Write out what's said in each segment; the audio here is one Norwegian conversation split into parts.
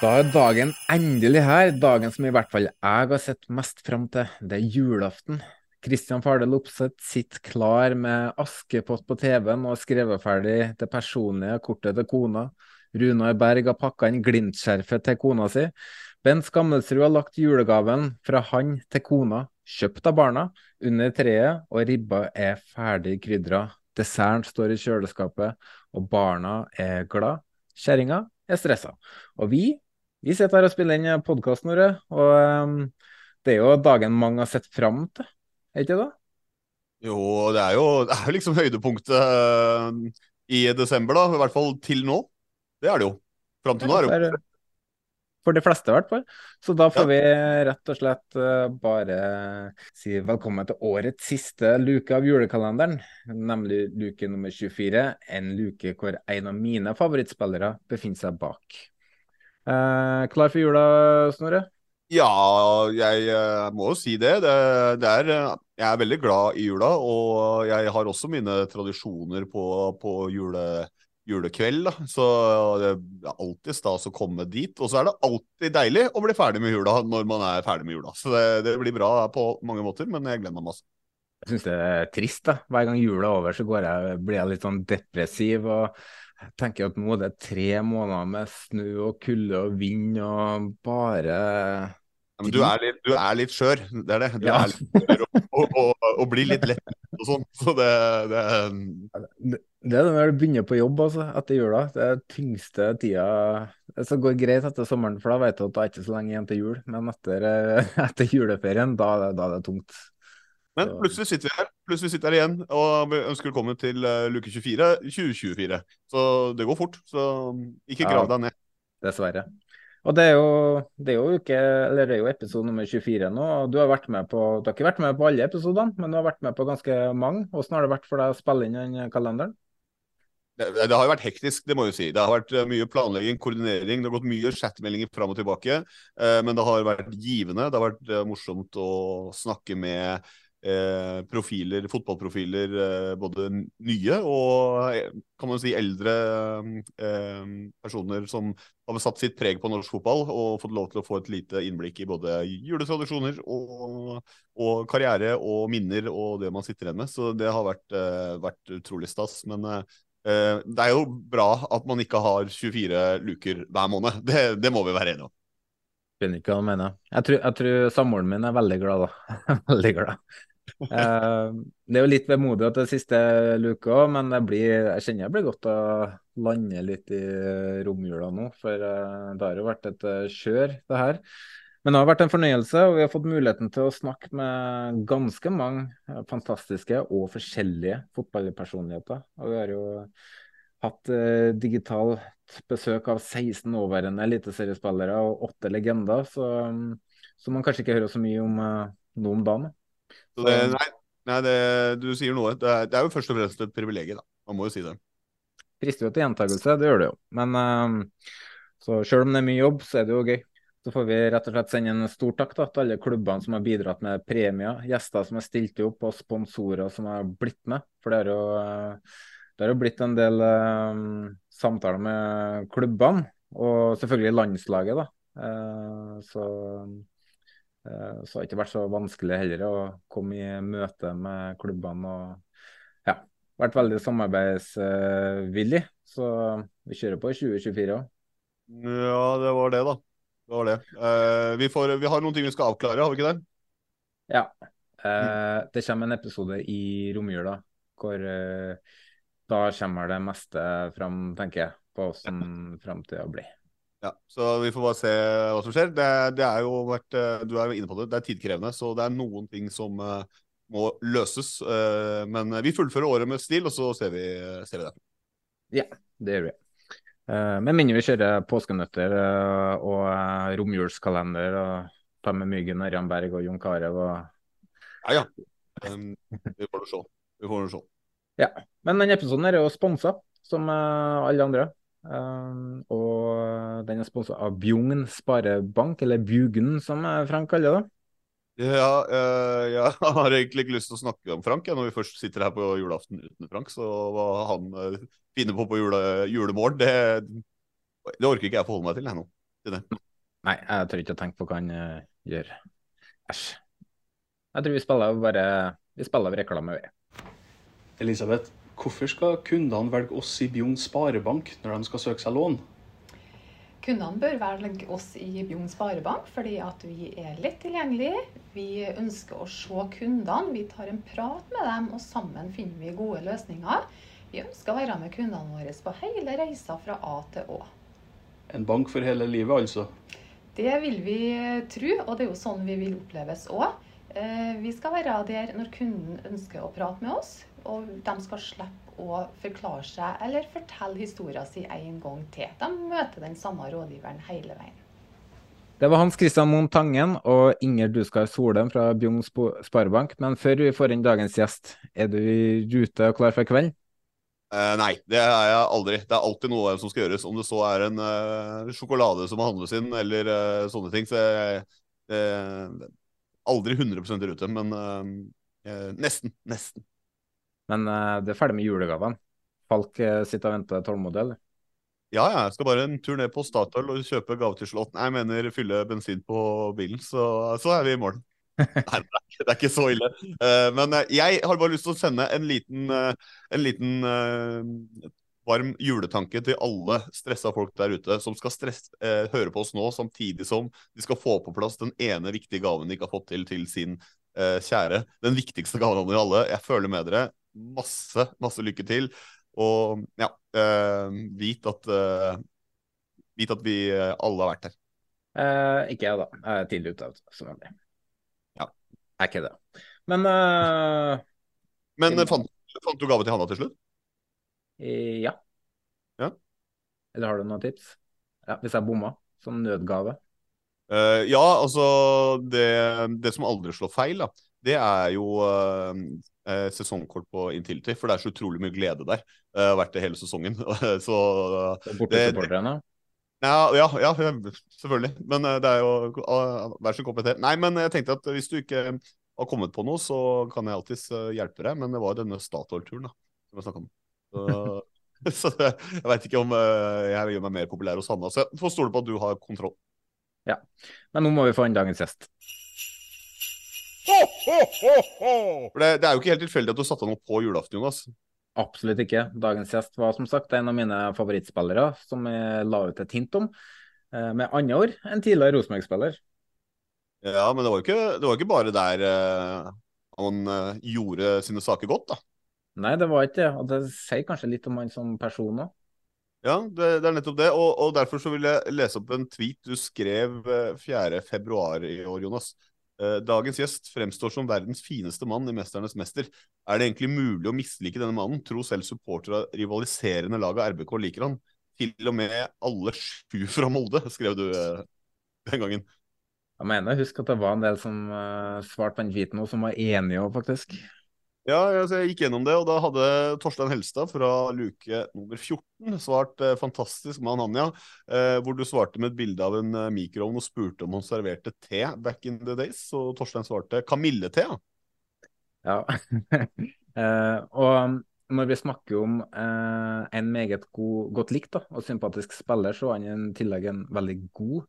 Da er dagen endelig her. Dagen som i hvert fall jeg har sett mest fram til. Det er julaften. Kristian Fardel Opseth sitter klar med Askepott på TV-en og har skrevet ferdig det personlige kortet til kona. Runar Berg har pakka inn Glimt-skjerfet til kona si. Bent Skammelsrud har lagt julegaven fra han til kona, kjøpt av barna, under treet, og ribba er ferdig krydra. Desserten står i kjøleskapet, og barna er glad. Kjerringa er stressa. Og vi vi sitter her og spiller inn podkast, Nore. og um, det er jo dagen mange har sett fram til, er ikke det? Jo, det er jo, det er liksom høydepunktet eh, i desember, da. I hvert fall til nå. Det er det jo. Fram til nå er det jo For de fleste, i hvert fall. Så da får vi rett og slett uh, bare si velkommen til årets siste luke av julekalenderen, nemlig luke nummer 24. En luke hvor en av mine favorittspillere befinner seg bak. Eh, klar for jula, Snorre? Ja, jeg eh, må jo si det. det, det er, eh, jeg er veldig glad i jula, og jeg har også mine tradisjoner på, på jule, julekveld. Da. Så det er alltid stas å komme dit. Og så er det alltid deilig å bli ferdig med jula når man er ferdig med jula. Så det, det blir bra på mange måter, men jeg gleder meg masse. Jeg syns det er trist. da. Hver gang jula er over, så jeg, blir jeg litt sånn depressiv. og jeg tenker at nå er det tre måneder med snø og kulde og vind og bare ja, Men du er litt, du er litt skjør, det er det. Du Ja. er litt skjør og, og, og, og blir litt lett og sånn. Så det, det Det det er det når du begynner på jobb altså, etter jula. Det er tyngste tida. Så går greit etter sommeren, for da vet du at det er ikke så lenge igjen til jul. Men etter, eh, etter juleferien, da, da er det tungt. Men plutselig sitter vi her plutselig sitter vi her igjen og vi ønsker velkommen til eh, luke 24 2024. Så det går fort. Så ikke Ja. grav deg ned. Dessverre. Og det er jo, det er jo, uke, eller det er jo episode nummer 24 nå. og Du har vært med på, du har ikke vært med på alle episodene, men du har vært med på ganske mange. Hvordan har det vært for deg å spille inn den kalenderen? Det, det har jo vært hektisk, det må jeg jo si. Det har vært eh, mye planlegging, koordinering. Det har gått mye chatmeldinger fram og tilbake. Eh, men det har vært givende. Det har vært eh, morsomt å snakke med eh, profiler, fotballprofiler, eh, både nye og eh, kan man si eldre personer som har satt sitt preg på norsk fotball og fått lov til å få et lite innblikk i både juletradisjoner og, og karriere og minner og det man sitter igjen med. Så det har vært, vært utrolig stas. Men det er jo bra at man ikke har 24 luker hver måned. Det, det må vi være enige om. Jeg tror, jeg tror samboeren min er veldig glad, da. veldig glad. Eh, det er jo litt vemodig at det er siste luke òg, men blir, jeg kjenner det blir godt å lande litt i romjula nå. For eh, det har jo vært et eh, kjør, det her. Men det har vært en fornøyelse, og vi har fått muligheten til å snakke med ganske mange fantastiske og forskjellige fotballpersonligheter. Og vi har jo hatt digitalt besøk av 16 nåværende eliteseriespillere og åtte legender, så, så man kanskje ikke hører så mye om eh, nå. Det, nei, nei det, du sier noe. Det er, det er jo først og fremst et privilegium, da. Man må jo si det. Frister jo til gjentakelse, det gjør det jo. Men uh, så selv om det er mye jobb, så er det jo gøy. Så får vi rett og slett sende en stor takk da, til alle klubbene som har bidratt med premier, gjester som har stilt opp, og sponsorer som har blitt med. For det har jo, eh, det har jo blitt en del um, samtaler med klubbene, og selvfølgelig landslaget. da. Uh, så Eh, Så har det ikke vært så vanskelig heller å komme i møte med klubbene. og ja, Vært veldig samarbeidsvillig. Så vi kjører på i 2024 òg. Ja, det var det, da. Det var det. Eh, vi, får, vi har noen ting vi skal avklare, har vi ikke det? Ja. Eh, det kommer en episode i romjula hvor eh, da kommer det meste fram, tenker jeg, på hvordan framtida blir. Ja, så vi får bare se hva som skjer. Det, det er jo vært, eh, Du er jo inne på det, det er tidkrevende, så det er noen ting som eh, må løses. eh, men vi fullfører året med stil, og så ser vi, ser vi det. Ja, det gjør vi. Eh, Med mindre vi kjører påskenøtter og romjulskalender og tar med Myggen, Ørjan Berg og Jon Carew og Ja, ja. Um, vi får nå se. Vi får se. Ja. Men denne episoden er jo sponsa, som alle andre. Um, og den er sponsa av Bjugn Sparebank, eller Bjugn som eh, Frank kaller det. Ja, eh, jeg har egentlig ikke lyst til å snakke om Frank jeg, når vi først sitter her på julaften uten Frank. Så hva han eh, finner på på jule, julemorgen, det, det orker ikke jeg forholde meg til jeg nå. Til det. Nei, jeg tør ikke å tenke på hva han eh, gjør. Æsj. Jeg tror vi spiller bare Vi spiller reklame, vi. Elisabeth, hvorfor skal kundene velge oss i Bjugn Sparebank når de skal søke seg lån? Kundene bør velge oss i Bjugn Sparebank fordi at vi er lett tilgjengelige. Vi ønsker å se kundene, vi tar en prat med dem, og sammen finner vi gode løsninger. Vi ønsker å være med kundene våre på hele reisa fra A til Å. En bank for hele livet, altså. Det vil vi tro, og det er jo sånn vi vil oppleves òg. Vi skal være der når kunden ønsker å prate med oss, og de skal slippe å forklare seg eller fortelle historien sin en gang til. De møter den samme rådgiveren hele veien. Det var Hans Christian Moen Tangen og Inger Duskar Solem fra Bjugn Sparebank. Men før vi får inn dagens gjest, er du i rute og klar for kvelden? Eh, nei, det er jeg aldri. Det er alltid noe som skal gjøres. Om det så er en eh, sjokolade som må handles inn, eller eh, sånne ting. Så jeg, eh, aldri 100 i rute, men eh, eh, nesten. Nesten. Men eh, det er ferdig med julegavene. Falk eh, sitter og venter tålmodig, eller? Ja, ja, jeg skal bare en tur ned på Statoil og kjøpe gave til Slåtten. Jeg mener fylle bensin på bilen, så, så er vi i mål. Nei, det er ikke- det er ikke så ille. Uh, men jeg har bare lyst til å sende en liten, uh, en liten uh, varm juletanke til alle stressa folk der ute som skal stress, høre på oss nå, samtidig som de skal få på plass den ene viktige gaven de ikke har fått til til sin kjære. Den viktigste gaven av dere alle. Jeg føler med dere. Masse, masse lykke til. Og ja, uh, vit at uh, Vit at vi eh, alle har vært her. Uh, ikke jeg, da. Jeg er tidlig ute, som vanlig. Ja. Jeg er ikke det. Men Men Til- fant, fant du gave til Hanna til slutt? ja. Ja. Eller har du noen tips? Ja, hvis jeg bomma, som nødgave. Ja, altså det, det som aldri slår feil, da, det er jo uh, sesongkort på Intility. For det er så utrolig mye glede der. Det har vært det hele sesongen. så uh, Det- Bortesupporterne. ja, ja, ja, selvfølgelig. Men eh, det er jo uh, Vær så kompetent. Nei, men jeg tenkte at hvis du ikke har kommet på noe, så kan jeg alltids hjelpe deg. Men det var denne Statoil-turen da, som jeg snakka om. Så, så det, jeg veit ikke om jeg gjør meg mer populær hos Hanna. Så jeg får stole på at du har kontroll. Ja. Men nå må vi få inn dagens gjest. For det, det er jo ikke helt tilfeldig at du satte han opp på julaften, Jonas. Absolutt ikke. Dagens gjest var som sagt en av mine favorittspillere, som jeg la ut et hint om. Eh, Med andre ord en tidligere Rosenborg-spiller. Ja, men det var jo ikke, ikke bare der uh, han uh, gjorde sine saker godt, da. Nei, det var ikke det. Og det sier kanskje litt om han som person òg. Ja, det, det er nettopp det. Og, og derfor så vil jeg lese opp en tweet du skrev eh, 4. februar i år, Jonas. Eh, Dagens gjest fremstår som verdens fineste mann i 'Mesternes mester'. Er det egentlig mulig å mislike denne mannen? Tro selv supportere av rivaliserende lag av RBK liker han. Til og med alle sju fra Molde, skrev du eh, den gangen. Jeg mener, husk at det var en del som uh, svarte på den tweeten òg, som var enige òg, faktisk. Ja, jeg gikk gjennom det, og da hadde Torstein Helstad fra luke nummer 14 svart eh, 'fantastisk med Ananya, eh, hvor du svarte med et bilde av en eh, mikroovn og spurte om han serverte te back in the days, og Torstein svarte 'kamillete'. Ja. Eh, og når vi snakker om eh, en meget god, godt likt da, og sympatisk spiller, så var han i tillegg en veldig god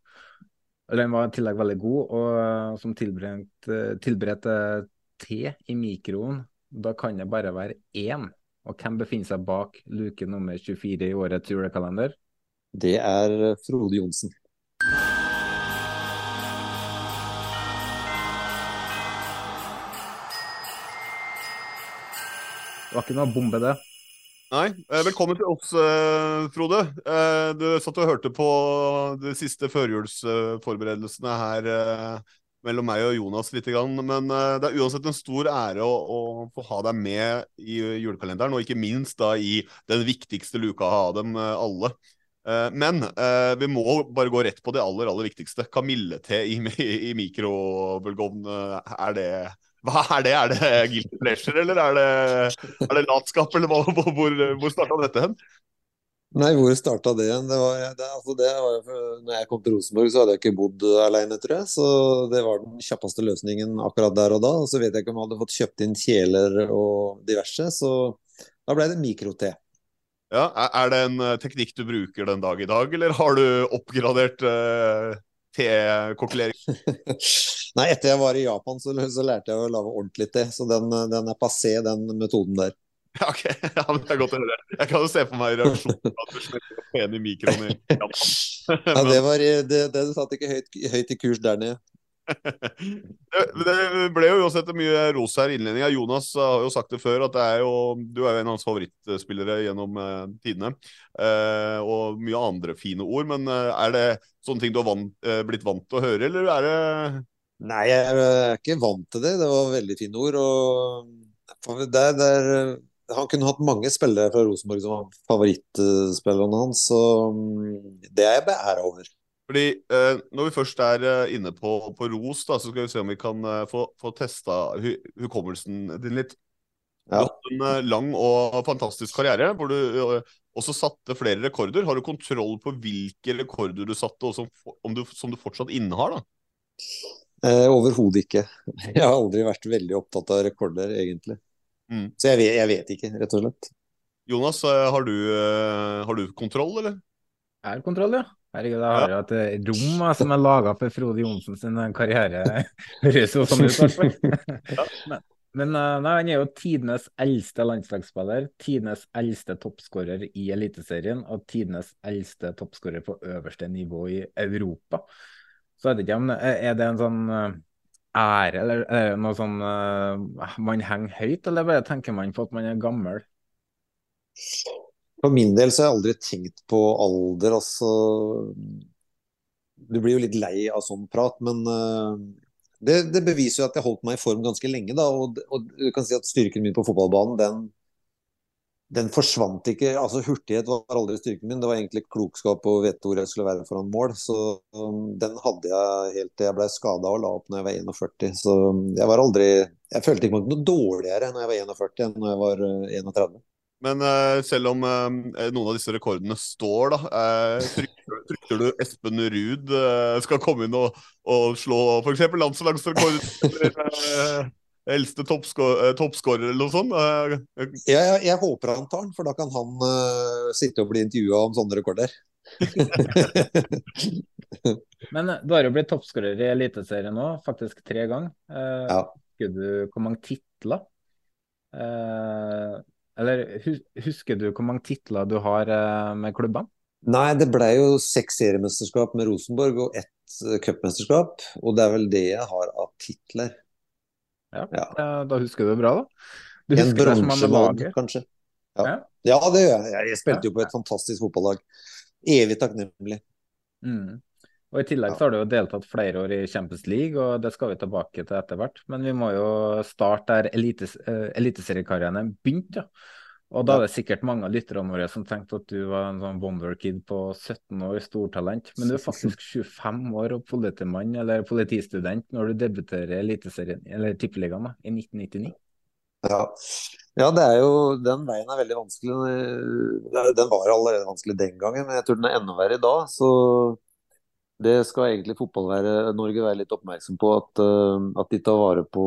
Den var i tillegg veldig god, og som tilberedte tilberedt eh, te i mikroen. Da kan det bare være én. Og hvem befinner seg bak luke nummer 24 i årets julekalender? Det er Frode Johnsen. Det var ikke noe bombe, det. Nei. Eh, velkommen til oss, eh, Frode. Eh, du satt og hørte på de siste førjulsforberedelsene her mellom meg og Jonas litt. Men det er uansett en stor ære å, å få ha deg med i julekalenderen, og ikke minst da i den viktigste luka av dem alle. Men vi må bare gå rett på det aller aller viktigste. Kamillete i, i mikrobølgeovn, er det hva er det? Er det guilty pleasure, eller er det, er det latskap, eller hvor, hvor starta dette hen? Nei, hvor starta det igjen? Det var, det, altså det var, når jeg kom til Rosenborg, så hadde jeg ikke bodd alene, tror jeg. Så det var den kjappeste løsningen akkurat der og da. Og så vet jeg ikke om jeg hadde fått kjøpt inn kjeler og diverse, så da ble det mikro-T. Ja, Er det en eh, teknikk du bruker den dag i dag, eller har du oppgradert uh, tekokkelering? Nei, etter jeg var i Japan, så, så lærte jeg å lage ordentlig te. Så den, den, er passé, den metoden der. Ok. Ja, det er godt å høre. Jeg kan jo se for meg reaksjonen at du i mikroen i Japan. ja, det, var, det, det satt ikke høyt, høyt i kurs der nede. det ble jo uansett mye ros her i innledninga. Jonas har jo sagt det før, at det er jo, du er jo en av hans favorittspillere gjennom uh, tidene. Uh, og mye andre fine ord. Men er det sånne ting du har vant, blitt vant til å høre, eller er det Nei, jeg er ikke vant til det. Det var veldig fine ord. og der, der, Han kunne hatt mange spillere fra Rosenborg som var favorittspillerne hans, så mm, det er jeg beæra over. Fordi eh, Når vi først er eh, inne på, på, ros, da, så skal vi se om vi kan eh, få, få testa hu hukommelsen din litt. Du har hatt en eh, lang og fantastisk karriere hvor du også satte flere rekorder. Har du kontroll på hvilke rekorder du satte, og som, du, som du fortsatt innehar? da? Eh, Overhodet ikke. Jeg har aldri vært veldig opptatt av rekorder, egentlig. Mm. Så jeg vet, jeg vet, ikke, rett og slett. Jonas, eh, har du, har du kontroll, eller? Jeg har kontroll, ja. Herregud, jeg har jo et eh, rom som er laga for Frode Johnsen sin eh, karriere. Høres jo sånn ut, i hvert fall. Men, men eh, nei, han er jo tidenes eldste landslagsspiller, tidenes eldste toppskårer i Eliteserien og tidenes eldste toppskårer på øverste nivå i Europa. Så jeg vet ikke om Er det en sånn ære, eller er det noe sånn man henger høyt, eller bare tenker man på at man er gammel? For min del så har jeg aldri tenkt på alder, altså. Du blir jo litt lei av sånn prat, men uh, det, det, beviser jo at jeg holdt meg i form ganske lenge. da, og, og, du kan si at styrken min på fotballbanen, den, den forsvant ikke. altså Hurtighet var aldri styrken min, det var egentlig klokskap og vite hvor jeg skulle være foran mål. Så um, den hadde jeg helt til jeg ble skada og la opp når jeg var 41. Så um, jeg var aldri Jeg følte ikke noe dårligere når jeg var 41 enn når jeg var 31. Uh, men uh, selv om uh, noen av disse rekordene står, da, uh, frykter, frykter, du Espen Ruud skal komme inn og, og slå f.eks. landslagsrekord? eldste toppskårer eller noe sånt? Ja, jeg, jeg, håper han tar den, for da kan han sitte og bli intervjua om sånne rekorder. Men du har jo blitt toppskårer i Eliteserien nå, faktisk tre ganger. ja. Husker du hvor mange titler? Eller husker du hvor mange titler du har uh, med klubbene? Nei, det ble jo seks seriemesterskap med Rosenborg og ett uh, cupmesterskap. Og det er vel det jeg har av titler. Ja, ja. Da husker du det bra, da. Du en bronselodd, kanskje. Ja. ja. ja. det gjør jeg. Jeg spilte jo på et fantastisk fotballag. Evig takknemlig. Mm. Og I tillegg så har du jo deltatt flere år i Champions League, og det skal vi tilbake til etter hvert. Men vi må jo starte der elites, uh, eliteseriekarrieren begynte. Ja. Og da er det sikkert mange av lytterne våre som tenkte at du var en sånn Bomber-kid på 17 år, stortalent. Men du er faktisk 25 år og politimann eller politistudent når du debuterer i Eliteserien, eller Tippeligaen i 1999. Ja. ja, det er jo Den veien er veldig vanskelig. Den var allerede vanskelig den gangen, men jeg tror den er enda verre i dag. Så det skal egentlig Fotball-Norge være litt oppmerksom på. At, uh, at, de tar vare på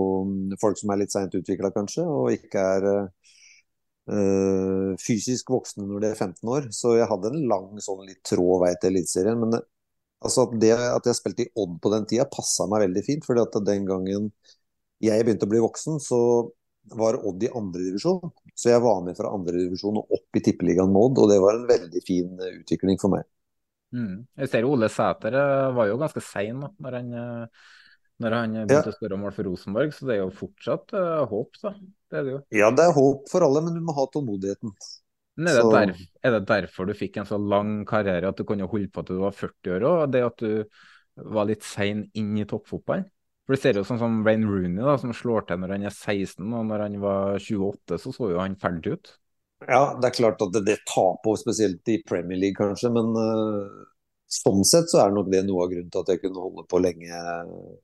folk som er litt seint utvikla, kanskje, og ikke er uh, fysisk voksne når de er 15 år. Så jeg hadde en lang, sånn litt trå vei til Eliteserien. Men Altså det at jeg spilte i Odd på den tida, passa meg veldig fint. fordi at den gangen jeg begynte å bli voksen, så var Odd i andredivisjon. Så jeg var med fra andredivisjon og opp i tippeligaen med Odd, og det var en veldig fin eh, utvikling for meg. Mm. Jeg ser Ole Sæter eh, var jo ganske sein da når han, eh, når han begynte å skåre mål for Rosenborg, så det er jo fortsatt uh, håp, da. Det er det jo. Ja, det er håp for alle, men du må ha tålmodigheten. Men er det, Så- er det derfor du fikk en så lang karriere at du kunne holde på til du var 40 år òg? Det at du var litt sein inn i toppfotballen? For du ser jo sånn som Wayne Rooney, da, som slår til når han er 16, og når han var 28, så så jo han ferdig ut. Ja, det er klart at det, det tar på, spesielt i Premier League kanskje, men eh, sånn sett så er nok det noe av grunnen til at jeg kunne holde på lenge,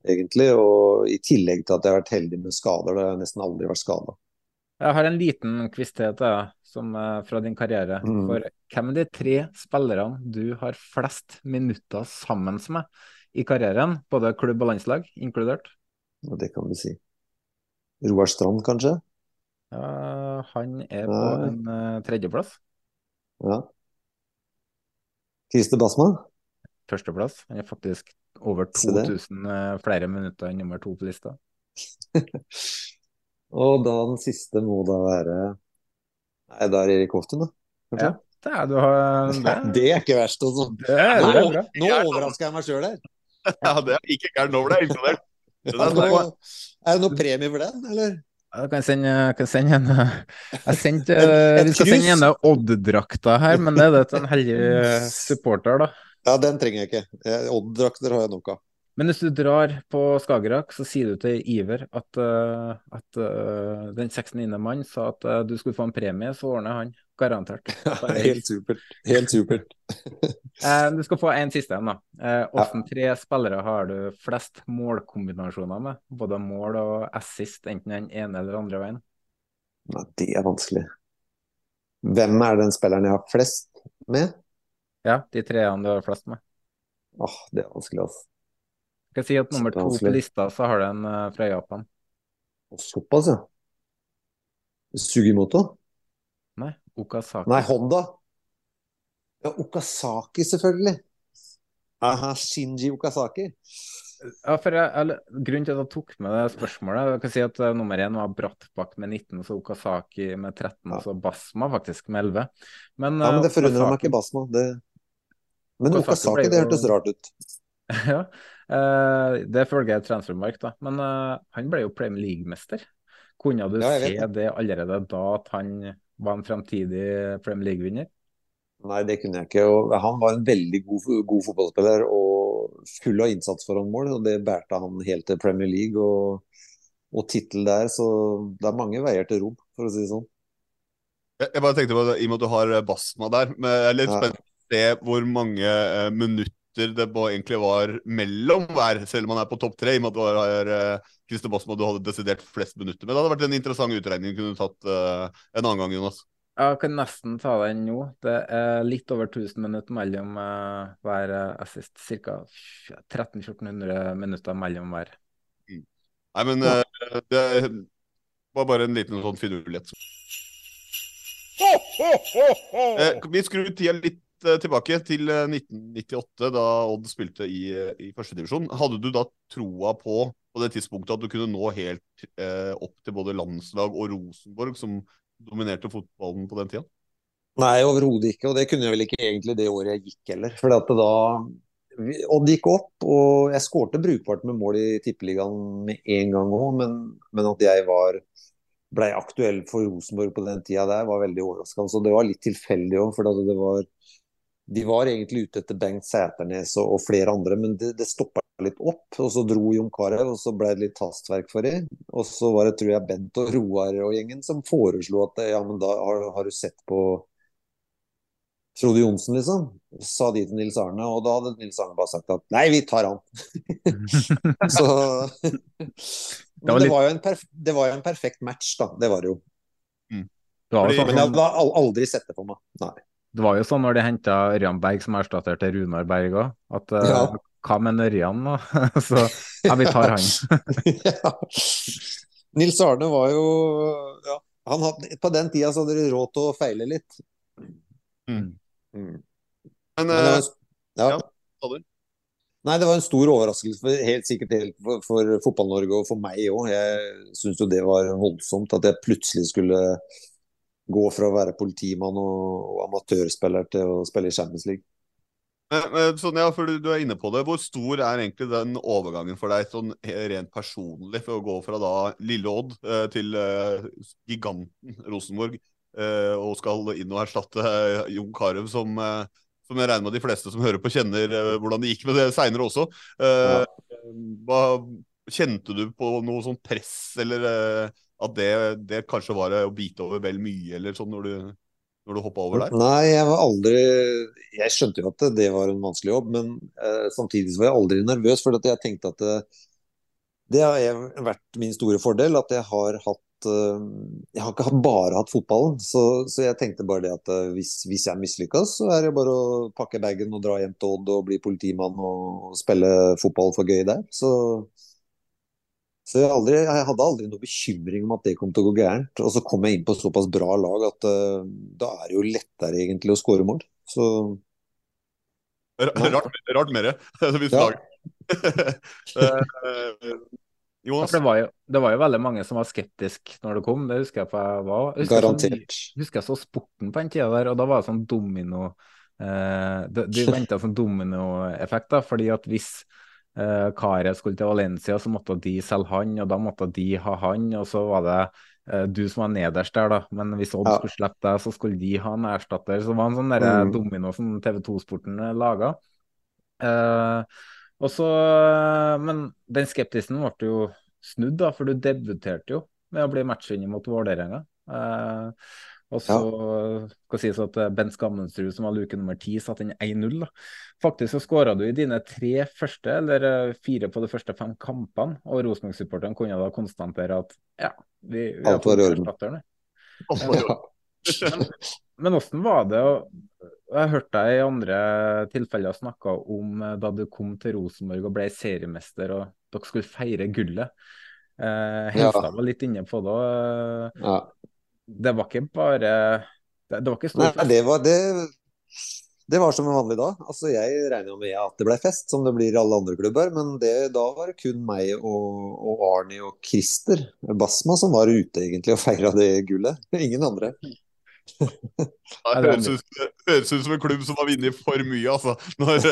egentlig. Og i tillegg til at jeg har vært heldig med skader, da har nesten aldri vært skada. Jeg har en liten quiz til deg som, eh, fra din karriere. Mm. For hvem er de tre spillerne du har flest minutter sammen med i karrieren? Både klubb og landslag inkludert? Ja, det kan vi si. Roar Strand, kanskje? Ja, han er på en eh, tredjeplass. Ja. Christer Basma? Førsteplass. Han er faktisk over 2000 eh, flere minutter enn nummer to på lista. Og da den siste må da være Nei, da er Erik Hoftun, da. Kanskje? Ja, det er, du har, det, Det er ikke verst, altså. det er, det er bra. Nå overrasker jeg meg sjøl her. Ja, det er ikke gærent. Nå ble jeg imponert. Er det noe, er det premie for den, eller? Jeg kan sende, jeg kan sende en eh, Jeg sendte, Vi skal sende henne Odd-drakta her, men det er det til en heldig supporter, da. Ja, den trenger jeg ikke. Odd-drakter har jeg nok av. Men hvis du drar på Skagerrak, så sier du til Iver at, uh, at uh, den 69. mann sa at uh, du skulle få en premie, så ordner han. Garantert. Helt supert. Helt supert. Du skal få en siste en, da. Hvordan tre spillere har du flest målkombinasjoner med? Både mål og assist, enten den ene eller andre veien? Nei, det er vanskelig. Hvem er den spilleren jeg har flest med? Ja, de treene du har flest med. Åh, det er vanskelig, altså. Jeg kan si at nummer to på lista, så har du en uh, fra Japan. Såpass, ja. Sugimoto? Nei, Okazaki. Nei, Honda. Ja, Okazaki, selvfølgelig. Aha, Shinji Okazaki. Ja, for jeg, eller, grunnen til at jeg tok med det spørsmålet Jeg kan si at uh, nummer én var Brattbakk med 19, så Okazaki med 13, og så Basma faktisk med 11. Men, Ja, men eh, det forundrer meg ikke, Basma. Det... Men ble det hørtes rart ut. ja, eh, det følger jeg transfermark, da. Men eh, han ble jo Premier League-mester. Kunne du Ja, se det allerede da at han var en fremtidig Premier League-vinner? Nei, det kunne jeg ikke. Og han var en veldig god, god fotballspiller og full av innsats foran mål. Og det bærte han helt til Premier League og, og tittel der. Så det er mange veier til Rom, for å si det sånn. Jeg, jeg bare tenkte på det, I og med at du har Basma der, men jeg er litt Ja. spent se hvor mange eh, minutter det egentlig var mellom hver, selv om man er på topp tre. I og med at du har eh, Christer Basma du hadde desidert flest minutter. Men det hadde vært en interessant utregning kunne du tatt eh, en annen gang, Jonas. Jeg kan nesten ta den nå. Det er litt over 1000 minutter mellom uh, hver assist. Ca. 1300-1400 minutter mellom hver. Nei, men uh, det var bare en liten sånn finurlighet. Uh, vi skrur tida litt eh, tilbake til eh, 1998, da Odd spilte i, eh, i førstedivisjon. Hadde du da troa på på det tidspunktet at du kunne nå helt eh, opp til både landslag og Rosenborg, som dominerte fotballen på den tida? Nei, overhodet ikke. Og det kunne jeg vel ikke egentlig det året jeg gikk heller. For da Odd gikk opp, og jeg skårte brukbart med mål i Tippeligaen med en gang òg, men, men at jeg var blei aktuell for Rosenborg på den tida der, var veldig overraskende. Så det var litt tilfeldig òg, for det var De var egentlig ute etter Bengt Sæternes og, og flere andre, men det, det stoppa litt opp. Og så dro Jon Carew, og så ble det litt hastverk for dem. Og så var det, tror jeg, Bent og Roar og gjengen som foreslo at ja, men da har, har du sett på Frode Johnsen, liksom. Sa de til Nils Arne, og da hadde Nils Arne bare sagt at nei, vi tar han. så Men det litt- var jo en, perf det var jo en perfekt match, da. Det var det jo. Det var, jo Men sånn, jeg hadde aldri sett det for meg. Nei. Det var jo sånn når de henta Ørjan Berg som erstatter til Runar Berg òg, at uh, Ja. hva med Ørjan, da? så ja, vi tar han. ja. Nils Arne var jo ja, han hadde, På den tida så hadde de råd til å feile litt. Mm. Mm. Men, var, ja. ja. Nei, det var en stor overraskelse, for, helt sikkert helt for, for Fotball-Norge og for meg òg. Jeg syns jo det var voldsomt at jeg plutselig skulle gå fra å være politimann og, og amatørspiller til å spille i Champions League. Sånn, ja, for du, du, er inne på det. Hvor stor er egentlig den overgangen for deg sånn rent personlig, for å gå fra da lille Odd eh, til eh, giganten Rosenborg, eh, og skal inn og erstatte Jon Carew, som, som, jeg regner med de fleste som hører på, kjenner hvordan det gikk med det seinere også. Ja. Hva, kjente du på noe sånn press, eller at det, det kanskje var å bite over vel mye, eller sånn når du når du hoppa over der? Nei, jeg var aldri Jeg skjønte jo at det var en vanskelig jobb, men eh, samtidig var jeg aldri nervøs. For jeg tenkte at det, det har vært min store fordel. At jeg har hatt uh, Jeg har ikke bare hatt fotballen. Så, så jeg tenkte bare det at uh, hvis, hvis, jeg mislykkes, så er det bare å pakke bagen og dra hjem til Odd og bli politimann og spille fotball for gøy der. Så så jeg, aldri, jeg, hadde aldri noe bekymring om at det kom til å gå gærent. Og så kom jeg inn på såpass bra lag at uh, da er det jo lettere egentlig å skåre mål. Så Rart, rart mer, hvis ja. Jonas? Det var, jo, det var, jo, veldig mange som var skeptiske når det kom, det husker jeg på jeg var. Jeg husker Garantert. Jeg husker jeg så Sporten på den tida der, og da var det sånn domino eh, De, de venta sånn dominoeffekt, fordi at hvis eh, Karet skulle til Valencia, så måtte de selge han, og da måtte de ha han. Og så var det uh, du som var nederst der, da. Men hvis Odd ja. skulle slippe deg, så skulle de ha en erstatter. Så det var en sånn mm. domino som TV 2-sporten eh, laga. Uh, men den skeptisen ble jo snudd, da, for du debuterte jo med å bli matchvinner mot Vålerenga. Eh, og så ja. skal sies at eh, Bent Skammensrud, som var luke nummer ti, satte inn 1-0. Faktisk så skåra du i dine tre første, eller eh, fire på de første fem kampene. Og Rosenborg-supporteren kunne da konstatere at ja, vi, vi har fått erstatteren. Men, men hvordan var det og Jeg hørte deg i andre tilfeller snakke om eh, da du kom til Rosenborg og ble seriemester og dere skulle feire gullet. Eh, Helstad ja. var litt inne på det. Ja det var ikke bare Det, det var ikke stor fest? Nei, det var, det, det var som en vanlig dag. Altså, jeg regner jo med at det ble fest, som det blir i alle andre klubber. Men det, da var det kun meg og, og Arnie og Christer Basma som var ute egentlig og feira det gullet. Ingen andre. Det høres ut, som en klubb som har vunnet for mye, altså. Når,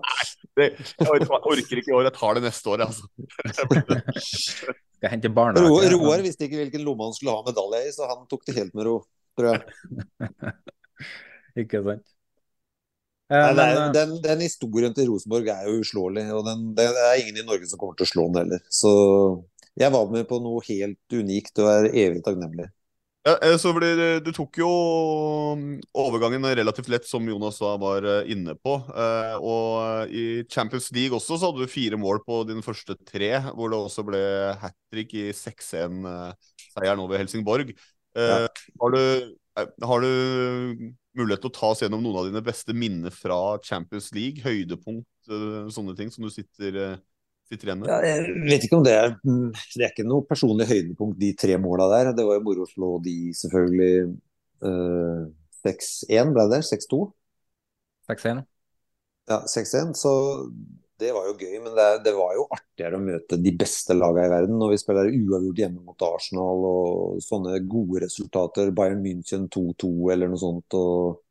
nei, jeg orker ikke i år, jeg tar det neste år, altså. Jeg barnehage. Roar, Roar visste ikke hvilken lomme han skulle ha medalje i, så han tok det helt med ro, tror jeg. ikke sant. Nei, er, eh, den, den, historien til Rosenborg er jo uslåelig, og den, det er ingen i Norge som kommer til å slå den heller. Så jeg var med på noe helt unikt og er evig takknemlig. Ja, eh, så ble, Du tok jo mm, overgangen relativt lett, som Jonas da var eh, inne på. Eh, og I Champions League også så hadde du fire mål på dine første tre, hvor det også ble hat trick i 6-1-seieren over Helsingborg. Ja. Har, du, har, du, mulighet til å ta oss gjennom noen av dine beste minner fra Champions League? Høydepunkt, sånne ting som du sitter sitter tre med? Ja, jeg vet ikke om det er Det er ikke noe personlig høydepunkt, de tre måla der. Det var jo moro å slå de, selvfølgelig. Uh, eh, 6-1 ble det? 6-2? 6-1. Ja, 6-1. Så det var jo gøy, men det, det, var jo artigere å møte de beste lagene i verden. Når vi spiller uavgjort hjemme mot Arsenal og sånne gode resultater. Bayern München 2-2 eller noe sånt. og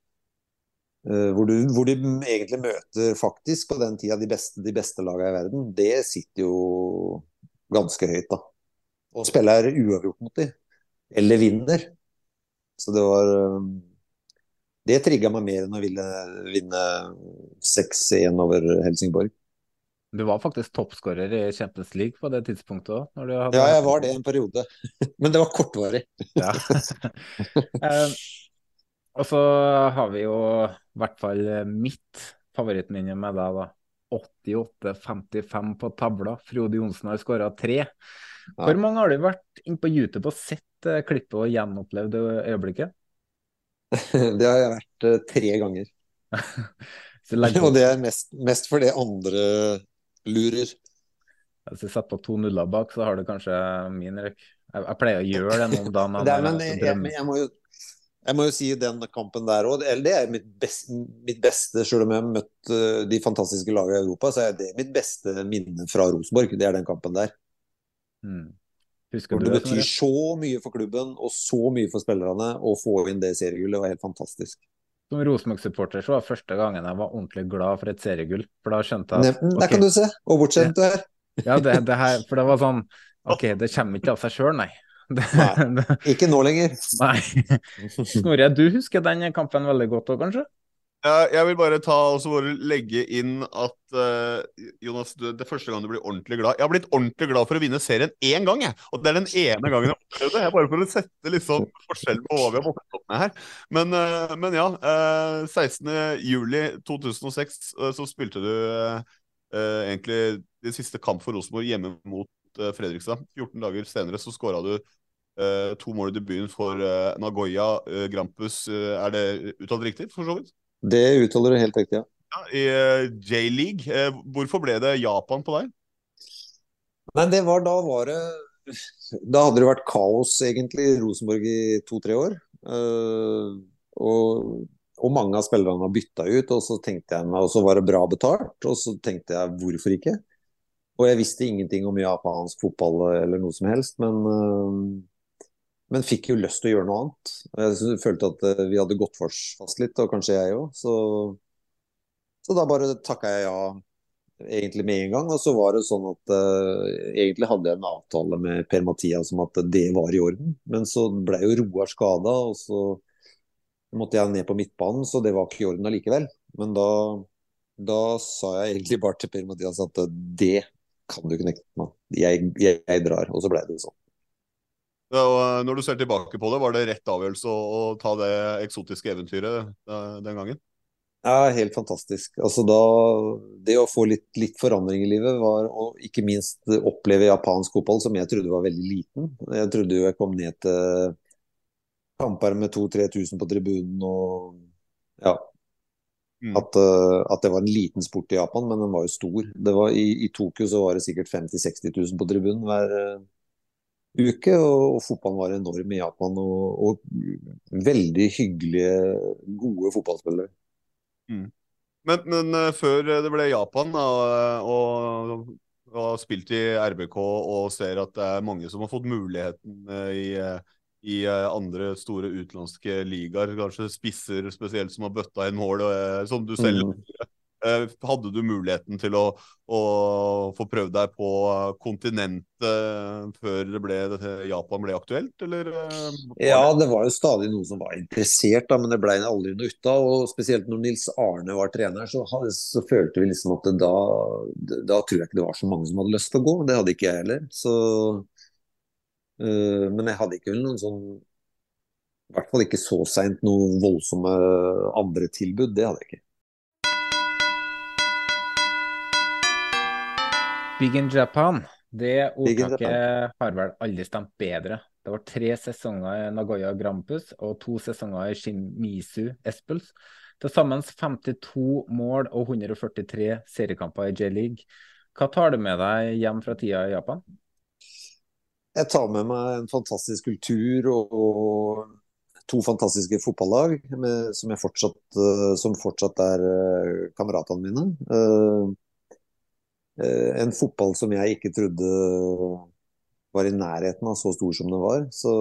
hvor, du, hvor, de egentlig møter faktisk på den tida de beste, de beste lagene i verden, det sitter jo ganske høyt, da. Og spiller uavgjort mot dem. Eller vinner. Så det var uh, Det trigga meg mer enn å ville vinne 6-1 over Helsingborg. Du var faktisk toppskårer i Champions League på det tidspunktet òg? Hadde... Ja, jeg var det en periode. Men det var kortvarig. ja. Og så har vi jo i hvert fall mitt favorittminne med deg, da. 88-55 på tavla. Frode Johnsen har skåra tre. Hvor mange har du vært inne på YouTube og sett uh, klippet og gjenopplevd øyeblikket? det har jeg vært uh, tre ganger. og det er mest, mest fordi andre lurer. Hvis jeg setter på to nuller bak, så har du kanskje min røkk. Jeg, jeg, pleier å gjøre det noen dager. jeg, jeg, jeg, må jo Jeg må jo si den kampen der òg, det er mitt beste, mitt beste Selv om jeg har møtt uh, de fantastiske lagene i Europa, så er det mitt beste minne fra Rosenborg. Det er den kampen der. Mm. For det betyr så mye for klubben og så mye for spillerne å få inn det seriegullet. var helt fantastisk. Som Rosenborg-supporter så var det første gangen jeg var ordentlig glad for et seriegull. For da skjønte jeg at, okay, Der kan du se Og bortskjemt du er. ja, det, det her, for det var sånn OK, det kommer ikke av seg sjøl, nei. Nei, ikke nå lenger. Nei. Snorre, du husker den kampen veldig godt òg, kanskje? Ja, jeg vil bare ta og bare legge inn at uh, Jonas, du, det er første gang du blir ordentlig glad. Jeg har blitt ordentlig glad for å vinne serien én gang, jeg. Og det er den ene gangen jeg har opplevd det. Jeg bare for å sette liksom forskjell på hva vi har vokst opp med her. Men, uh, men ja. Uh, 16.07.2006 uh, så spilte du egentlig din siste kamp for Rosenborg hjemme mot Fredrikstad. 14 dager senere så skåra du Uh, to mål i debuten for uh, Nagoya uh, Grampus. er det uttalt riktig, for så vidt? Det uttaler du helt riktig, ja. ja I J-league. hvorfor ble det Japan på deg? Nei, det var da var det Da hadde det vært kaos, egentlig, i Rosenborg i to-tre år. og, og mange av spillerne var bytta ut, og så tenkte jeg meg, og så var det bra betalt. Og så tenkte jeg hvorfor ikke? Og jeg visste ingenting om japansk fotball eller noe som helst, men men fikk jo lyst til å gjøre noe annet. Jeg følte at eh, vi hadde gått fast litt, og kanskje jeg òg. Så, så, da bare takka jeg ja egentlig med en gang. Og så var det sånn at uh, egentlig hadde jeg en avtale med Per-Mathias om at det var i orden. Men så ble jo Roar skada, og så måtte jeg ned på midtbanen, så det var ikke i orden allikevel. Men da, da sa jeg egentlig bare til Per-Mathias at det kan du ikke nekte meg. Jeg, jeg, jeg drar. Og så ble det sånn. Og eh, når du ser tilbake på det, var det rett avgjørelse å, å ta det eksotiske eventyret uh, den gangen? Ja, helt fantastisk. Altså da, det å få litt, litt, forandring i livet var å ikke minst oppleve japansk fotball, som jeg trodde var veldig liten. Jeg trodde jo jeg kom ned til kamper med 2000-3000 på tribunen og ja. Mm. At, uh, at, det var en liten sport i Japan, men den var jo stor. Var, i, i, Tokyo så var det sikkert 50 000-60 000 på tribunen hver, uke, og, og fotballen var enorm i Japan. Og, og veldig hyggelige, gode fotballspillere. Mm. Men, men, eh, før det ble Japan, da, og, og har spilt i RBK og ser at det er mange som har fått muligheten eh, i, i eh, andre store utenlandske ligaer, kanskje spisser spesielt som har bøtta inn mål, som du selv mm. Eh, hadde du muligheten til å, å få prøvd deg på kontinentet før det ble, Japan ble aktuelt, eller? Eh, ja, det var jo stadig noen som var interessert, da, men det ble aldri noe ut av. Og spesielt når Nils Arne var trener, så, så følte vi liksom at da, da tror jeg ikke det var så mange som hadde lyst til å gå. Det hadde ikke jeg heller. Så, øh, men jeg hadde ikke noen sånn i hvert fall ikke så seint noen voldsomme andre tilbud. Det hadde jeg ikke. Big in Japan, det ordtaket har vel aldri stemt bedre. Det var tre sesonger i Nagoya Grampus og to sesonger i Shimizu Espels. Til sammen 52 mål og 143 seriekamper i J-league. Hva tar du med deg hjem fra tida i Japan? Jeg tar med meg en fantastisk kultur og to fantastiske fotballag med, som, fortsatt, eh, som, fortsatt, er eh, kameratene mine. Eh, en fotball som jeg ikke trodde var i nærheten av så stor som det var. Så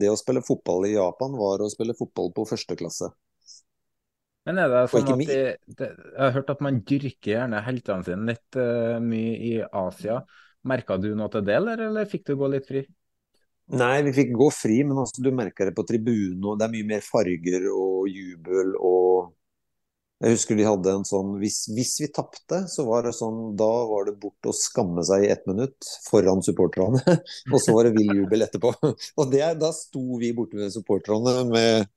det å spille fotball i Japan var å spille fotball på første klasse. Men er det sånn at det, det, Jeg har hørt at man dyrker gjerne heltene sine litt uh, mye i Asia. Merka du noe til det, eller, eller fikk du gå litt fri? Nei, vi fikk gå fri, men altså, du merker det på tribunen. og Det er mye mer farger og jubel og jeg husker de hadde en sånn Hvis, hvis vi tapte, så var det sånn Da var det bort å skamme seg i ett minutt foran supporterne. og så var det vill jubel etterpå. og det, da sto vi borte ved supporterne med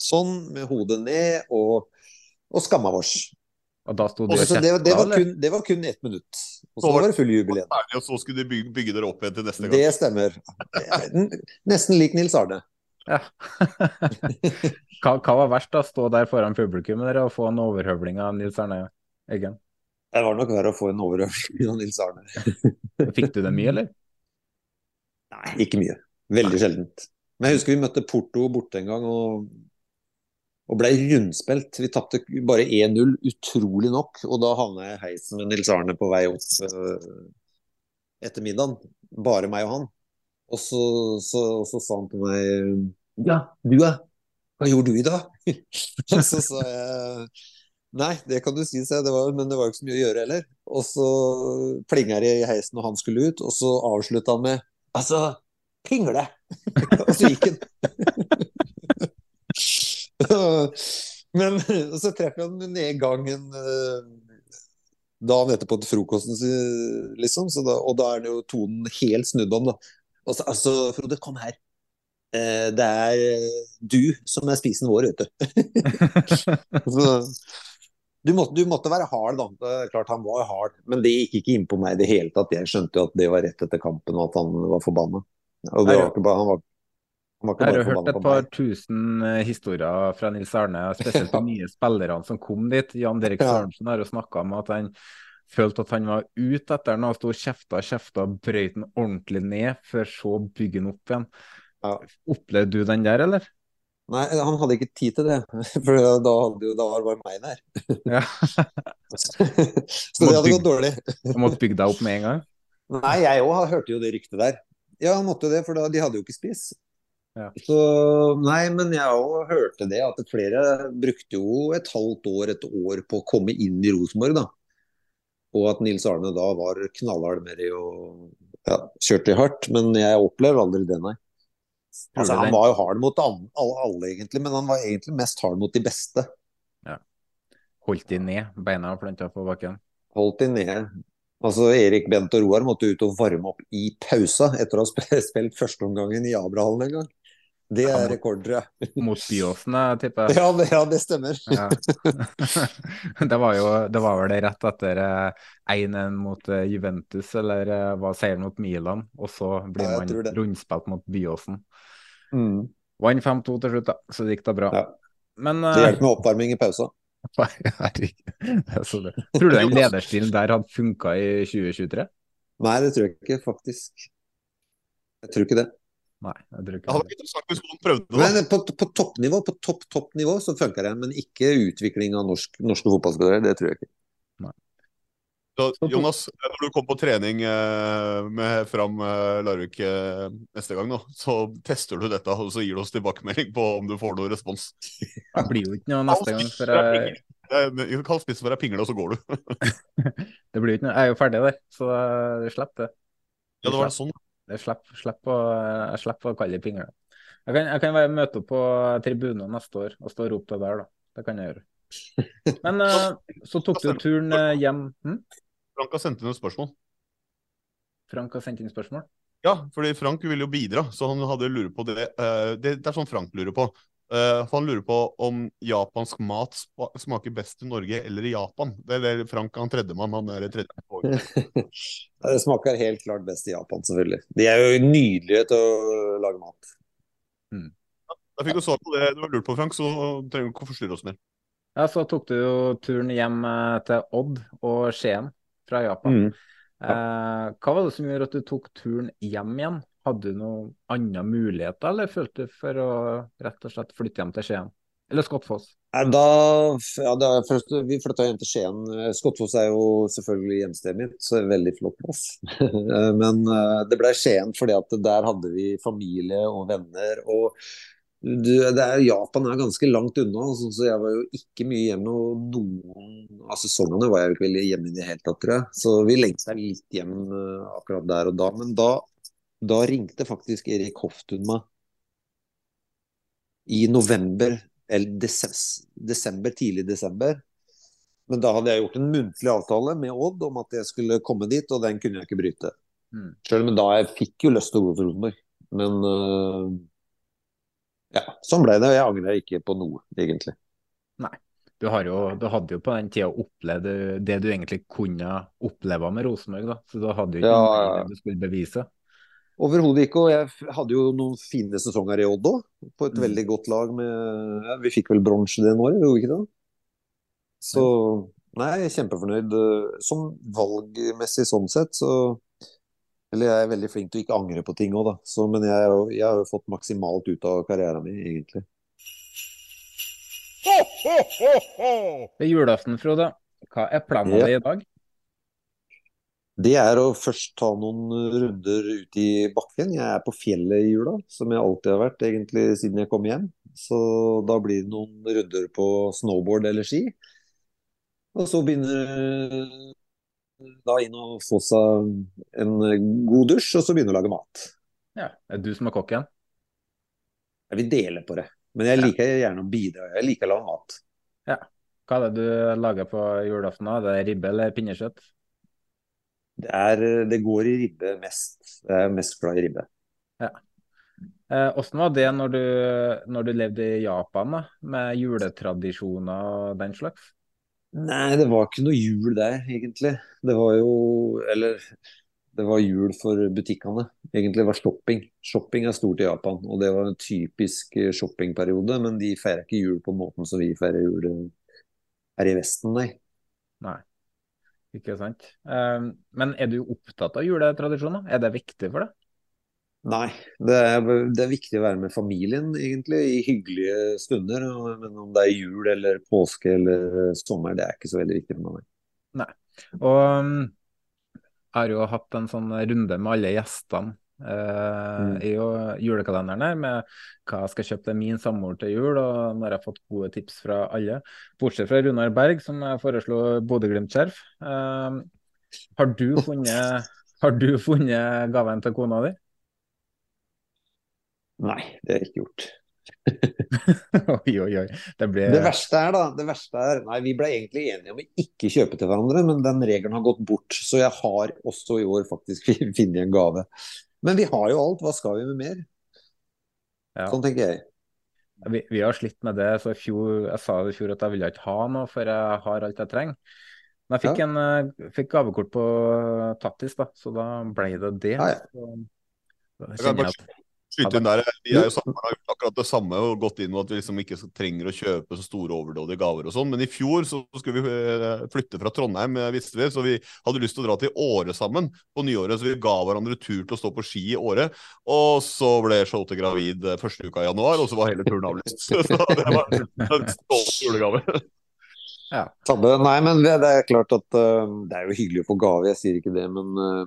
sånn, med hodet ned og, og skamma oss. Og da sto de og det, det, var kun, det var kun ett minutt. Og så var det full jubel igjen. Og så skulle de bygge, bygge dere opp igjen til neste gang. Det stemmer. Nesten lik Nils Arne. Ja. hva, hva, var verst, da? Stå der foran publikum og få en overhøvling av Nils Arne Eggen? Det var nok verre å få en overhøvling av Nils Arne. Fikk du det mye, eller? Nei, ikke mye. Veldig sjeldent. Men jeg husker vi møtte Porto borte en gang og, og ble rundspilt. Vi tapte bare 1-0, utrolig nok. Og da havna jeg i heisen med Nils Arne på vei opp eh, etter middagen. Bare meg og han. Og så, så, så sa han til meg Ja, du ja. Hva gjorde du i dag? og så sa jeg Nei, det kan du si, sa jeg, det var, men det var jo ikke så mye å gjøre heller. Og så plinga det i heisen og han skulle ut, og så avslutta han med Altså, pingle! og så gikk han. men så treffer han ned gangen han dagen etterpå til frokosten, liksom. Da, og da er det jo tonen helt snudd om, da. Og altså, Frode, kom her. Eh, det er du som er spisen vår, vet du. du måtte, du måtte, være hard, da. Klart han var hard, men det gikk ikke inn på meg i det hele tatt. Jeg skjønte jo at det var rett etter kampen, og at han var forbanna. Og det var ikke bare, han var, jeg har hørt et par tusen eh, historier fra Nils Arne, spesielt de nye spillerne som kom dit. Jan Derek Sørensen har jo snakka om at han følte at han var ute etter og sto og kjefta og kjefta, brøyt den ordentlig ned, før så bygge den opp igjen. Ja. Opplevde du den der, eller? Nei, han hadde ikke tid til det, for da, hadde jo, da var det bare meg der. Ja. så det hadde gått dårlig. Du måtte bygge deg opp med en gang? Nei, jeg òg hørte jo det ryktet der. Ja, han måtte jo det, for da, de hadde jo ikke spis. Ja. Så nei, men jeg òg hørte det, at flere brukte jo et halvt år, et år på å komme inn i Rosenborg, da. Og at Nils Arne da var knallhard med det og ja, kjørte hardt. Men jeg opplever aldri det, nei. Altså, han var jo hard mot alle, alle, egentlig, men han var egentlig mest hard mot de beste. Ja. Holdt de ned, beina planta på bakken? Holdt de ned. Altså, Erik Bent og Roar måtte ut og varme opp i pausa etter å ha spilt førsteomgangen i Abrahallen en gang. Det er rekord, tror. Mot Byåsen, tipper jeg. Ja, det, ja, det stemmer. Ja. det, var jo, det var vel det rett etter 1-1 eh, mot eh, Juventus, eller eh, var seieren mot Milan. Og så blir ja, man rundspilt mot Byåsen. Mm. Vant 5-2 til slutt, da, så det gikk da bra. Men, det hjelper med oppvarming i pausa. Tror du den lederstilen der hadde funka i 2023? Nei, det tror jeg ikke, faktisk. Jeg tror ikke det. Nei, jeg tror ikke det. hadde vært interessant hvis noen prøvde det. Men på, på toppnivå, på topp, toppnivå så funker det, men ikke utvikling av norsk, norske fotballspillere. Det tror jeg ikke. Så, Jonas, når du kom på trening eh, med Fram eh, Larvik eh, neste gang, nå, så tester du dette og så gir du oss tilbakemelding på om du får noe respons. Det blir jo ikke noe neste gang. For jeg... jeg kan spise for deg pingle, og så går du. det blir jo ikke noe. Jeg er jo ferdig der, så du slipper det. Ja, det var sånn. Jeg slipper, slipper, jeg slipper å kalle det pingle. Jeg kan, jeg kan være møte opp på tribunen neste år og stå og rope det der, da. Det kan jeg gjøre. Men uh, så tok du turen uh, hjem. Hm? Frank har sendt inn et spørsmål. Frank har sendt inn spørsmål? Ja, fordi Frank vil jo bidra, så han hadde lurer på det. Uh, det, det er sånn Frank lurer på. Uh, for Han lurer på om japansk mat smaker best i Norge eller i Japan. Det er det Frank han tredjemann. Han er tredje Det smaker helt klart best i Japan, selvfølgelig. De er jo nydelige til å lage mat. Mm. Ja, da fikk du svar på det du har lurt på, Frank, så trenger du ikke å forstyrre oss mer. Ja, Så tok du jo turen hjem eh, til Odd og Skien fra Japan. Mm. Ja. Uh, hva var det som gjorde at du tok turen hjem igjen? Hadde du noen andre muligheter, eller følte du for å rett og slett flytte hjem til Skien? Eller Skottfoss? Da, ja, da først, vi flytta hjem til Skien. Skottfoss er jo selvfølgelig hjemstedet mitt, så er veldig flott plass. Men eh, det ble Skien fordi at der hadde vi familie og venner. og du, er, Japan er ganske langt unna, altså, så jeg var jo ikke mye hjemme. Og noen av sesongene var jeg jo ikke veldig hjemme i det hele tatt, tror jeg. Så vi lengta litt hjem eh, akkurat der og da. Men da, da ringte faktisk Erik Hoftun meg i november, eller desember, tidlig desember. Men da hadde jeg gjort en muntlig avtale med Odd om at jeg skulle komme dit, og den kunne jeg ikke bryte. Mm. Selv om da jeg fikk jo lyst til å gå til Rosenborg. Men uh, ja, sånn ble det. og Jeg angrer ikke på noe, egentlig. Nei. Du, jo, du hadde jo på den tida opplevd det du egentlig kunne oppleve med Rosenborg, da. Så da hadde du ikke ja, noe du skulle bevise. Overhodet ikke. Og jeg hadde jo noen fine sesonger i Odd òg, på et mm. veldig godt lag med ja, Vi fikk vel bronse det året, gjorde vi ikke det? Så nei, jeg er kjempefornøyd. Som valgmessig sånn sett, så Eller jeg er veldig flink til å ikke angre på ting òg, da. Så, men jeg, jeg har jo fått maksimalt ut av karrieren min, egentlig. Det er julaften, Frode. Hva er planen Ja. din i dag? Det er å først ta noen runder ut i bakken. Jeg er på fjellet i jula, som jeg alltid har vært egentlig siden jeg kom hjem. Så da blir det noen runder på snowboard eller ski. Og så begynner da inn og få seg en god dusj, og så begynne å lage mat. Ja, er det du som er kokken? Jeg vil dele på det. Men jeg liker gjerne å bidra. Jeg liker å lage mat. Ja. Hva er det du lager på julaften? da? Det er ribbe eller pinnekjøtt? Det, er, det går i ribbe mest. Jeg er mest glad i ribbe. Ja. Eh, Hvordan var det når du, når du levde i Japan, da, med juletradisjoner og den slags? Nei, det var ikke noe jul der, egentlig. Det var jo Eller det var jul for butikkene. Egentlig var shopping. Shopping er stort i Japan, og det var en typisk eh, shoppingperiode. Men de feirer ikke jul på måten som vi feirer jul eh, her i Vesten, nei. Nei, ikke sant. Eh, Men er du opptatt av juletradisjoner? Er det viktig for deg? Nei, det er, det er viktig å være med familien, egentlig, i hyggelige stunder. Men om det er jul eller påske eller sommer, det er ikke så veldig viktig for meg. Nei. Og um, jeg har jo hatt en sånn runde med alle gjestene eh, i jo- julekalenderen her, med hva jeg skal kjøpe til min samboer til jul, og nå har jeg fått gode tips fra alle. Bortsett fra Runar Berg, som jeg foreslo Bodø-Glimt-skjerf. Uh, har, du funnet, har du funnet gaven til kona di? Nei, det jeg ikke gjort. oi, oi, oi. Det ble... Det verste er da, det verste er Nei, vi ble egentlig enige om å ikke kjøpe til hverandre, men den regelen har gått bort. Så jeg har også i år faktisk funnet en gave. Men vi har jo alt, hva skal vi med mer? Ja. Sånn tenker jeg. Vi, vi har slitt med det. så fjor, Jeg sa i fjor at jeg ville ikke ha noe for jeg har alt jeg trenger. Men jeg fikk, Ja. en, eh, fikk gavekort på Tattis, da, så da ble det det. Ja, ja. Så, da Jeg kan bare skyte inn der. Vi er jo sammen, har gjort akkurat det samme og gått inn med at vi liksom ikke trenger å kjøpe så store overdådige gaver og sånn. Men i fjor så skulle vi eh, flytte fra Trondheim, eh, visste vi, så vi hadde lyst til å dra til Åre sammen på nyåret. Så vi ga hverandre tur til å stå på ski i Åre. Og så ble Charlotte gravid eh, første uka i januar, og så var hele turen avlyst. Så det var en stolt julegave. Ja. Nei, men det det er klart at uh, det er jo hyggelig å få gave, jeg sier ikke det, men eh,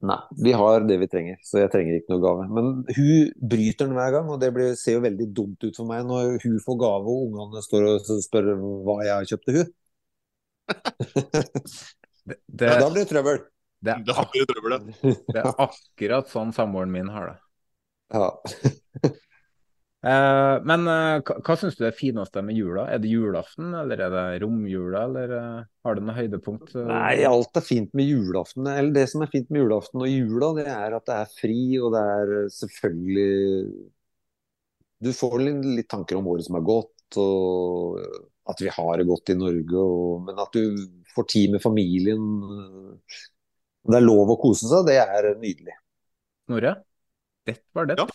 Nei, vi har det vi trenger, så jeg trenger ikke noe gave. Men hun bryter den hver gang, og det blir, ser jo veldig dumt ut for meg når hun får gave og ungene står og spør hva jeg har kjøpt til hun. det, Ja, da blir det trøbbel. det, er, det det. det er akkurat sånn samboeren min har det. Ja. Eh, men eh, hva, hva syns du er fineste med jula? Er det julaften, eller er det romjula, eller eh, har du noe høydepunkt? Nei, alt er fint med julaften. Eller det som er fint med julaften og jula, det er at det er fri, og det er selvfølgelig Du får litt, litt tanker om året som er gått, og at vi har det godt i Norge, og, men at du får tid med familien. Det er lov å kose seg, det er nydelig. Snorre? Dett var det. Ja.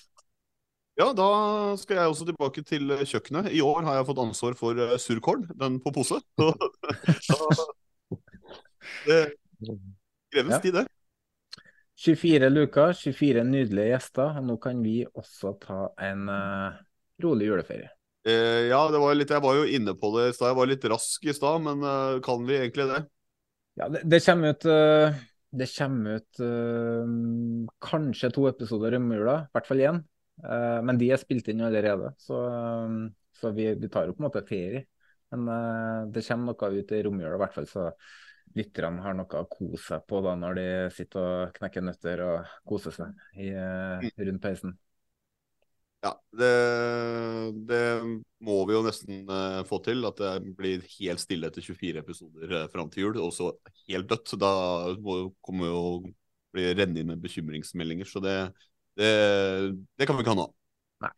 Ja, da skal jeg også tilbake til eh, kjøkkenet. I år har jeg fått ansvar for eh, surkål, den på pose. Så, det kreves Ja. tid, det. 24 luker, 24 nydelige gjester. Nå kan vi også ta en uh, rolig juleferie. Eh, ja, det var litt, jeg var jo inne på det i stad. Jeg var litt rask i stad, men uh, kan vi egentlig det? Ja, det, det kommer ut uh, Det kommer ut kanskje to episoder i romjula, i hvert fall én. Eh, men de er spilt inn allerede, så, eh, så vi, vi tar jo på en måte ferie. Men eh, det kommer noe ut i romjula, i hvert fall, så lytterne har noe å kose seg på da når de sitter og knekker nøtter og koser seg i, eh, rundt peisen. Ja, det, det må vi jo nesten få til. At det blir helt stille etter 24 episoder uh, fram til jul, og så helt dødt. Da må, kommer jo bli renne inn med bekymringsmeldinger. Så det, det, det kan vi ikke ha nå. Nei.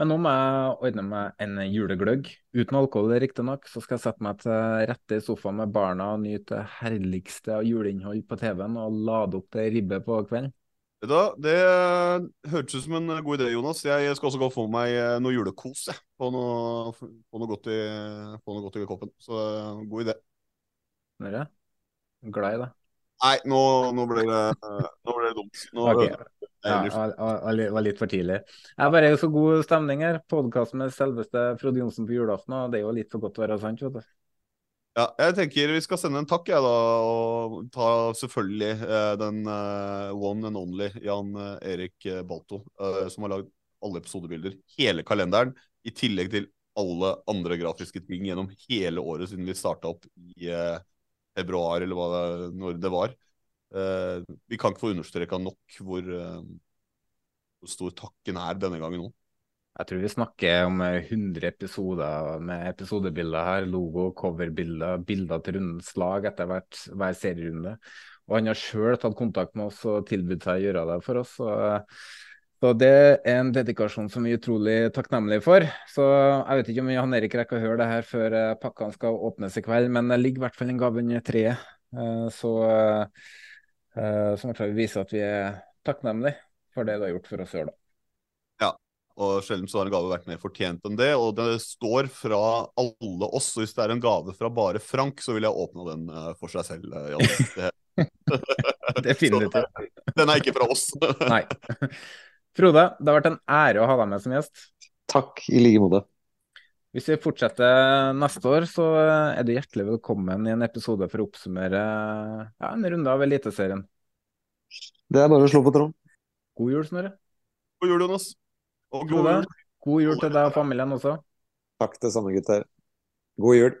Men nå må jeg ordne meg en julegløgg. Uten alkohol, riktignok. Så skal jeg sette meg til rette i sofaen med barna og nyte det herligste av juleinnhold på TV-en og lade opp til ribbe på kvelden. Vet du Det hørtes ut som en god idé, Jonas. Jeg skal også gå og få meg eh, noe julekos. på Få noe, noe, godt, i, på noe godt i koppen. Så eh, god idé. Snorre? Glad i det. Nei, nå, nå, ble det, nå ble det dumt. Nå, Ok. Ja, det var- litt for tidlig. Jeg bare er jo så god stemning her. Podkast med selveste Frode Johnsen på julaften, og det er jo litt for godt å være sant, vet du. Ja, jeg tenker vi skal sende en takk, jeg, da. Og ta selvfølgelig eh, den eh, one and only Jan eh, Erik Balto, som har lagd alle episodebilder. Hele kalenderen. I tillegg til alle andre grafiske ting gjennom hele året siden vi starta opp i februar, eller hva det, når det var. Eh, vi kan ikke få understreka nok hvor, eh, hvor stor takken er denne gangen nå. Jeg tror vi snakker om 100 episoder med episodebilder her. Logo, coverbilder, bilder til rundens lag etter hvert, hver serierunde. Og han har sjøl tatt kontakt med oss og tilbudt seg å gjøre det for oss. Så, det er en dedikasjon som vi er utrolig takknemlige for. Så jeg vet ikke om Jan Erik rekker å høre det her før eh, pakkene skal åpnes i kveld, men det ligger i hvert fall en gave under treet. Så som i hvert fall viser at vi er takknemlige for det du har gjort for oss sjøl, da. Ja, og sjelden så har en gave vært mer fortjent enn det. Og det står fra alle oss, og hvis det er en gave fra bare Frank, så vil jeg åpne den eh, for seg selv, eh. Det... Definitivt. Så, den er ikke fra oss. Nei. Frode, det har vært en ære å ha deg med som gjest. Takk i like måte. Hvis vi fortsetter neste år, så er du hjertelig velkommen i en episode for å oppsummere ja, en runde av Eliteserien. Det er bare å slå på tråden. God jul, Snorre. God jul, Jonas. Og god jul. god jul til deg og familien også. Takk det samme, gutter. God jul.